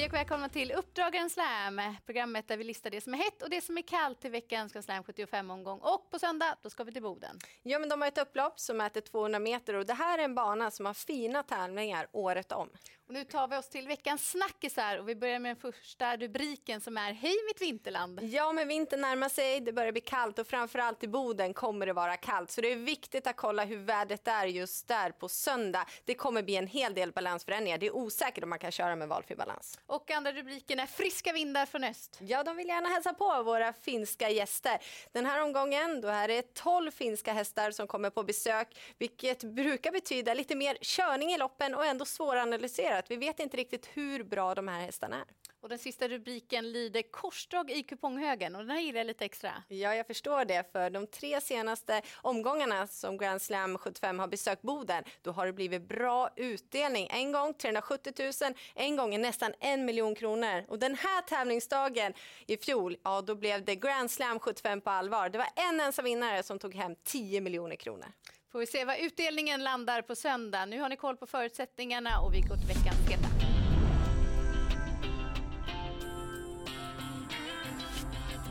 Hej och välkomna till Uppdrag Slam, programmet där vi listar det som är hett och det som är kallt i veckans Grand Slam 75-omgång. Och på söndag, då ska vi till Boden. Ja, men de har ett upplopp som mäter 200 meter och det här är en bana som har fina tävlingar året om. Och nu tar vi oss till veckans snackisar och vi börjar med den första rubriken som är Hej mitt vinterland. Ja, men vintern närmar sig, det börjar bli kallt och framförallt i Boden kommer det vara kallt. Så det är viktigt att kolla hur vädret är just där på söndag. Det kommer bli en hel del balansförändringar. Det är osäkert om man kan köra med valfri balans. Och andra rubriken är Friska vindar från öst. Ja, de vill gärna hälsa på våra finska gäster. Den här omgången då är det 12 finska hästar som kommer på besök, vilket brukar betyda lite mer körning i loppen och ändå svåranalyserat vi vet inte riktigt hur bra de här hästarna är. Och den sista rubriken lyder korsdrag i kuponghögen och den här gillar jag lite extra. Ja, jag förstår det för de tre senaste omgångarna som Grand Slam 75 har besökt Boden, då har det blivit bra utdelning. En gång 370 000, en gång nästan en miljon kronor. Och den här tävlingsdagen i fjol, ja då blev det Grand Slam 75 på allvar. Det var en ensam vinnare som tog hem 10 miljoner kronor. Får vi se vad utdelningen landar på söndag. Nu har ni koll på förutsättningarna och vi går till veckans heta.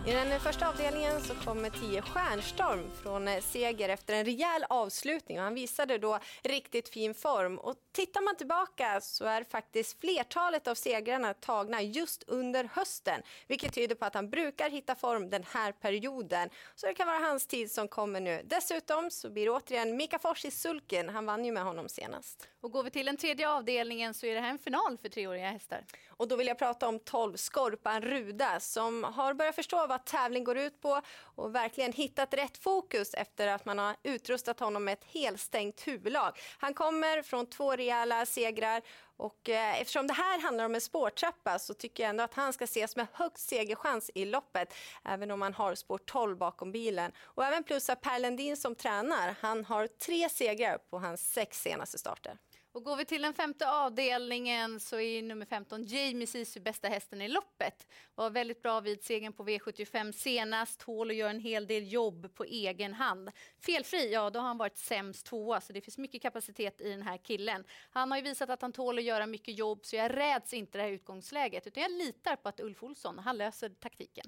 I den första avdelningen så kommer 10 Stjärnstorm från eh, seger efter en rejäl avslutning och han visade då riktigt fin form. Och tittar man tillbaka så är faktiskt flertalet av segrarna tagna just under hösten, vilket tyder på att han brukar hitta form den här perioden. Så det kan vara hans tid som kommer nu. Dessutom så blir det återigen Mika Fors i sulken. Han vann ju med honom senast. Och går vi till den tredje avdelningen så är det här en final för treåriga hästar. Och då vill jag prata om 12 Skorpan Ruda som har börjat förstå vad tävling går ut på och verkligen hittat rätt fokus efter att man har utrustat honom med ett helstängt huvudlag. Han kommer från två rejäla segrar och eh, eftersom det här handlar om en spårtrappa så tycker jag ändå att han ska ses med högst segerchans i loppet, även om han har spår 12 bakom bilen. Och även plussa Per Lendin som tränar. Han har tre segrar på hans sex senaste starter. Och går vi till den femte avdelningen så är nummer 15 Jamie Sisu bästa hästen i loppet. Var väldigt bra vid segern på V75 senast, tål att göra en hel del jobb på egen hand. Felfri, ja då har han varit sämst tvåa så det finns mycket kapacitet i den här killen. Han har ju visat att han tål att göra mycket jobb så jag räds inte det här utgångsläget utan jag litar på att Ulf Olsson, han löser taktiken.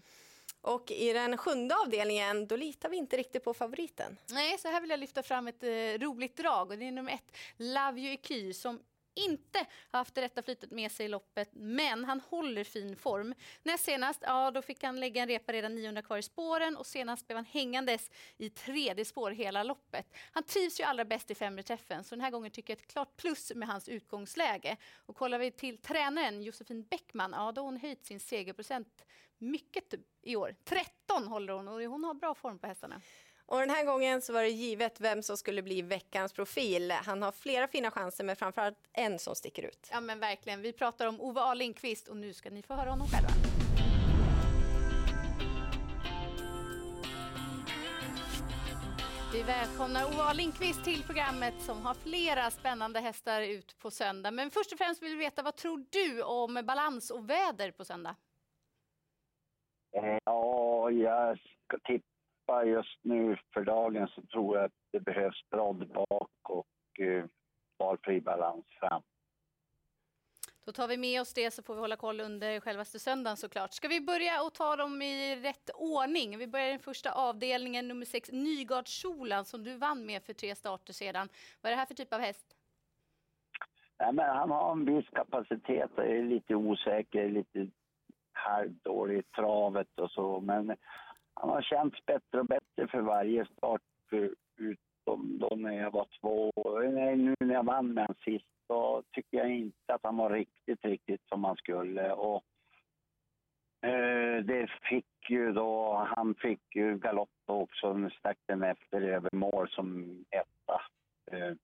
Och i den sjunde avdelningen, då litar vi inte riktigt på favoriten. Nej, så här vill jag lyfta fram ett eh, roligt drag och det är nummer ett, Love You EQ, som inte har haft det rätta flytet med sig i loppet, men han håller fin form. Näst senast, ja då fick han lägga en repa redan 900 kvar i spåren och senast blev han hängandes i tredje spår hela loppet. Han trivs ju allra bäst i femre träffen, så den här gången tycker jag ett klart plus med hans utgångsläge. Och kollar vi till tränaren Josefin Bäckman, ja då har hon höjt sin segerprocent mycket i år. 13 håller hon och hon har bra form på hästarna. Och den här gången så var det givet vem som skulle bli veckans profil. Han har flera fina chanser men framförallt en som sticker ut. Ja men verkligen. Vi pratar om Ove A Lindqvist och nu ska ni få höra honom själva. Vi välkomnar Ove A Lindqvist till programmet som har flera spännande hästar ut på söndag. Men först och främst vill vi veta vad tror du om balans och väder på söndag? Eh, ja, jag ska tippa just nu för dagen så tror jag att det behövs brodd bak och eh, valfri balans fram. Då tar vi med oss det så får vi hålla koll under självaste söndagen såklart. Ska vi börja och ta dem i rätt ordning? Vi börjar i den första avdelningen, nummer sex, Nygardskjolan som du vann med för tre starter sedan. Vad är det här för typ av häst? Nej, men han har en viss kapacitet är lite osäker, lite halvdålig i travet och så. Men han har känts bättre och bättre för varje start utom då när jag var två. Nej, nu när jag vann med sist så tycker jag inte att han var riktigt, riktigt som han skulle. Och eh, det fick ju då, han fick ju galopp också, stack den efter över mål som etta. Eh,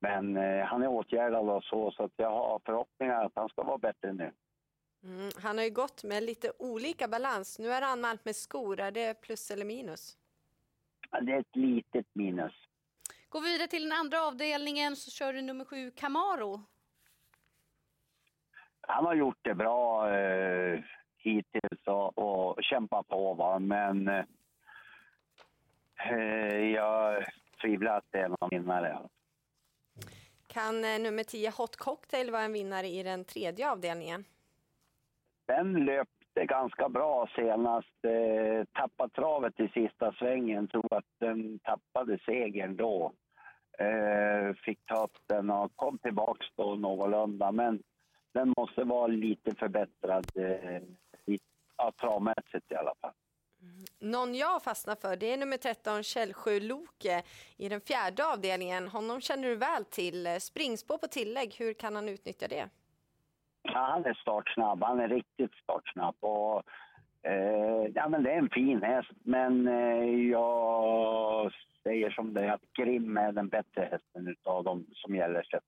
men eh, han är åtgärdad och så, så att jag har förhoppningar att han ska vara bättre nu. Mm, han har ju gått med lite olika balans. Nu är det anmält med skor. Är det plus eller minus? Ja, det är ett litet minus. Går vi vidare till den andra avdelningen så kör du nummer sju Camaro. Han har gjort det bra eh, hittills och, och kämpat på, va? men eh, jag tvivlar att det är någon vinnare. Kan eh, nummer 10 Hot Cocktail vara en vinnare i den tredje avdelningen? Den löpte ganska bra senast. Eh, tappade travet i sista svängen. Tror att den tappade segern då. Eh, fick ta upp den och kom tillbaks då någorlunda. Men den måste vara lite förbättrad eh, ja, travmässigt i alla fall. Mm. Någon jag fastnar för det är nummer 13 Källsjö Loke i den fjärde avdelningen. Honom känner du väl till. Eh, springspår på tillägg, hur kan han utnyttja det? Han är startsnabb. Han är riktigt startsnabb. Och, eh, ja, men det är en fin häst, men eh, jag säger som det är att Grim är den bättre hästen av dem som gäller sig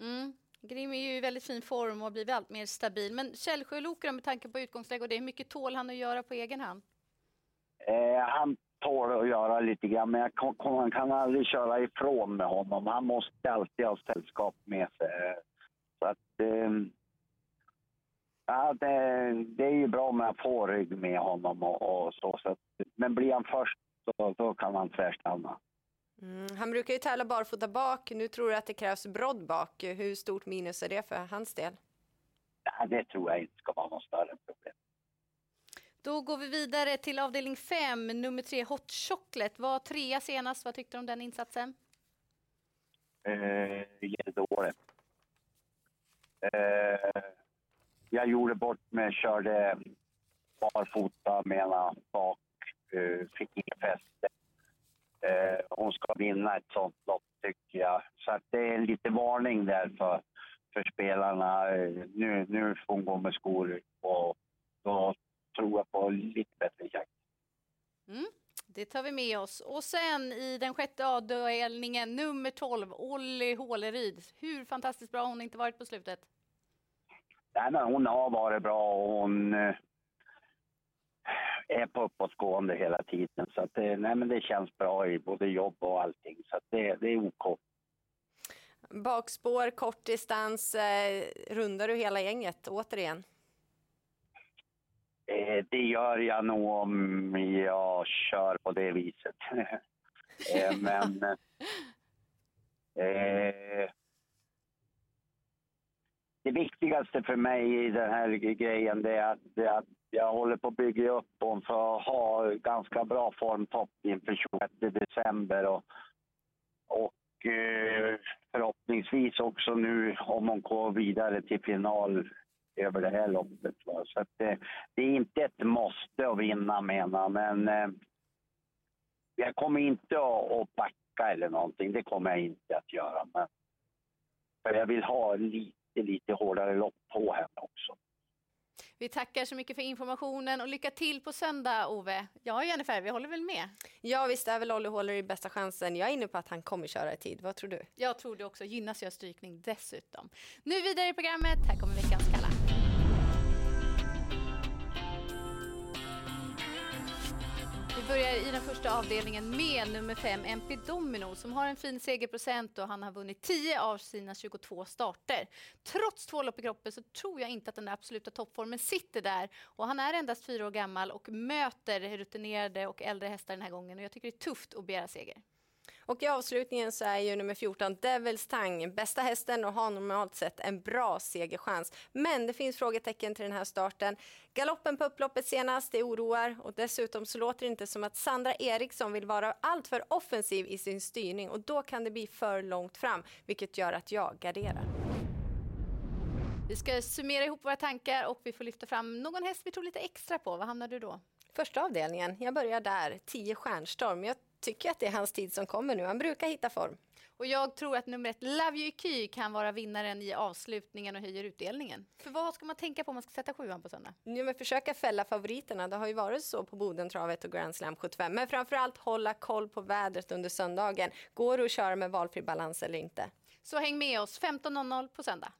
mm. Grim är ju i väldigt fin form och blir allt mer stabil. Men Källsjö Lokra med tanke på utgångsläge och det, hur mycket tål han att göra på egen hand? Eh, han tål att göra lite grann, men jag kan, kan aldrig köra ifrån med honom. Han måste alltid ha sällskap med sig. Så att... Eh, ja, det, det, är ju bra om jag får rygg med honom och, och så, så att, Men blir han först så då kan han tvärstanna. Mm, han brukar ju tävla barfota bak. Nu tror du att det krävs brodd bak. Hur stort minus är det för hans del? Ja, det tror jag inte ska vara något större problem. Då går vi vidare till avdelning 5, nummer 3, Hot Chocolate. Var trea senast. Vad tyckte du om den insatsen? Eh, jättedålig. Eh, jag gjorde bort mig, körde barfota, med ena bak, eh, fick inget fäste. Eh, hon ska vinna ett sånt lopp, tycker jag. Så att det är en lite varning där för, för spelarna. Eh, nu, nu får hon gå med skor och då tror jag på lite bättre det tar vi med oss. Och sen i den sjätte avdelningen, nummer 12, Olli Håleryd. Hur fantastiskt bra har hon inte varit på slutet? Nej, men hon har varit bra och hon eh, är på uppåtgående hela tiden. Så att det, nej, men det känns bra i både jobb och allting. Så att det, det är OK. Bakspår, kort distans, eh, rundar du hela gänget återigen? Eh, det gör jag nog om jag kör på det viset. eh, men eh, det viktigaste för mig i den här grejen det är att, det är att jag håller på att bygga upp hon för att ha ganska bra formtopp inför 26 december. Och, och eh, förhoppningsvis också nu om hon går vidare till final över det här loppet. Va? Så att, eh, det är inte ett måste att vinna menar men eh, jag kommer inte att, att backa eller någonting. Det kommer jag inte att göra. Men, för jag vill ha lite, lite hårdare lopp på henne också. Vi tackar så mycket för informationen och lycka till på söndag, Ove. Ja, Jennifer, vi håller väl med? Ja, visst är väl Olli håller i bästa chansen. Jag är inne på att han kommer köra i tid. Vad tror du? Jag tror det också. Gynnas jag strykning dessutom. Nu vidare i programmet. Här kommer veckans börjar i den första avdelningen med nummer 5, MP Domino, som har en fin segerprocent och han har vunnit 10 av sina 22 starter. Trots två lopp i kroppen så tror jag inte att den där absoluta toppformen sitter där. Och han är endast fyra år gammal och möter rutinerade och äldre hästar den här gången. Och jag tycker det är tufft att begära seger. Och i avslutningen så är ju nummer 14 Devils Tang bästa hästen och har normalt sett en bra segerchans. Men det finns frågetecken till den här starten. Galoppen på upploppet senast, det oroar och dessutom så låter det inte som att Sandra Eriksson vill vara alltför offensiv i sin styrning och då kan det bli för långt fram, vilket gör att jag garderar. Vi ska summera ihop våra tankar och vi får lyfta fram någon häst vi tror lite extra på. Vad hamnar du då? Första avdelningen, jag börjar där, 10 Stjärnstorm. Jag tycker att det är hans tid som kommer nu. Han brukar hitta form. Och jag tror att nummer ett, Love You Ky, kan vara vinnaren i avslutningen och höjer utdelningen. För vad ska man tänka på om man ska sätta sjuan på söndag? Ja, men försöka fälla favoriterna. Det har ju varit så på Bodentravet och Grand Slam 75. Men framförallt hålla koll på vädret under söndagen. Går det att köra med valfri balans eller inte? Så häng med oss 15.00 på söndag.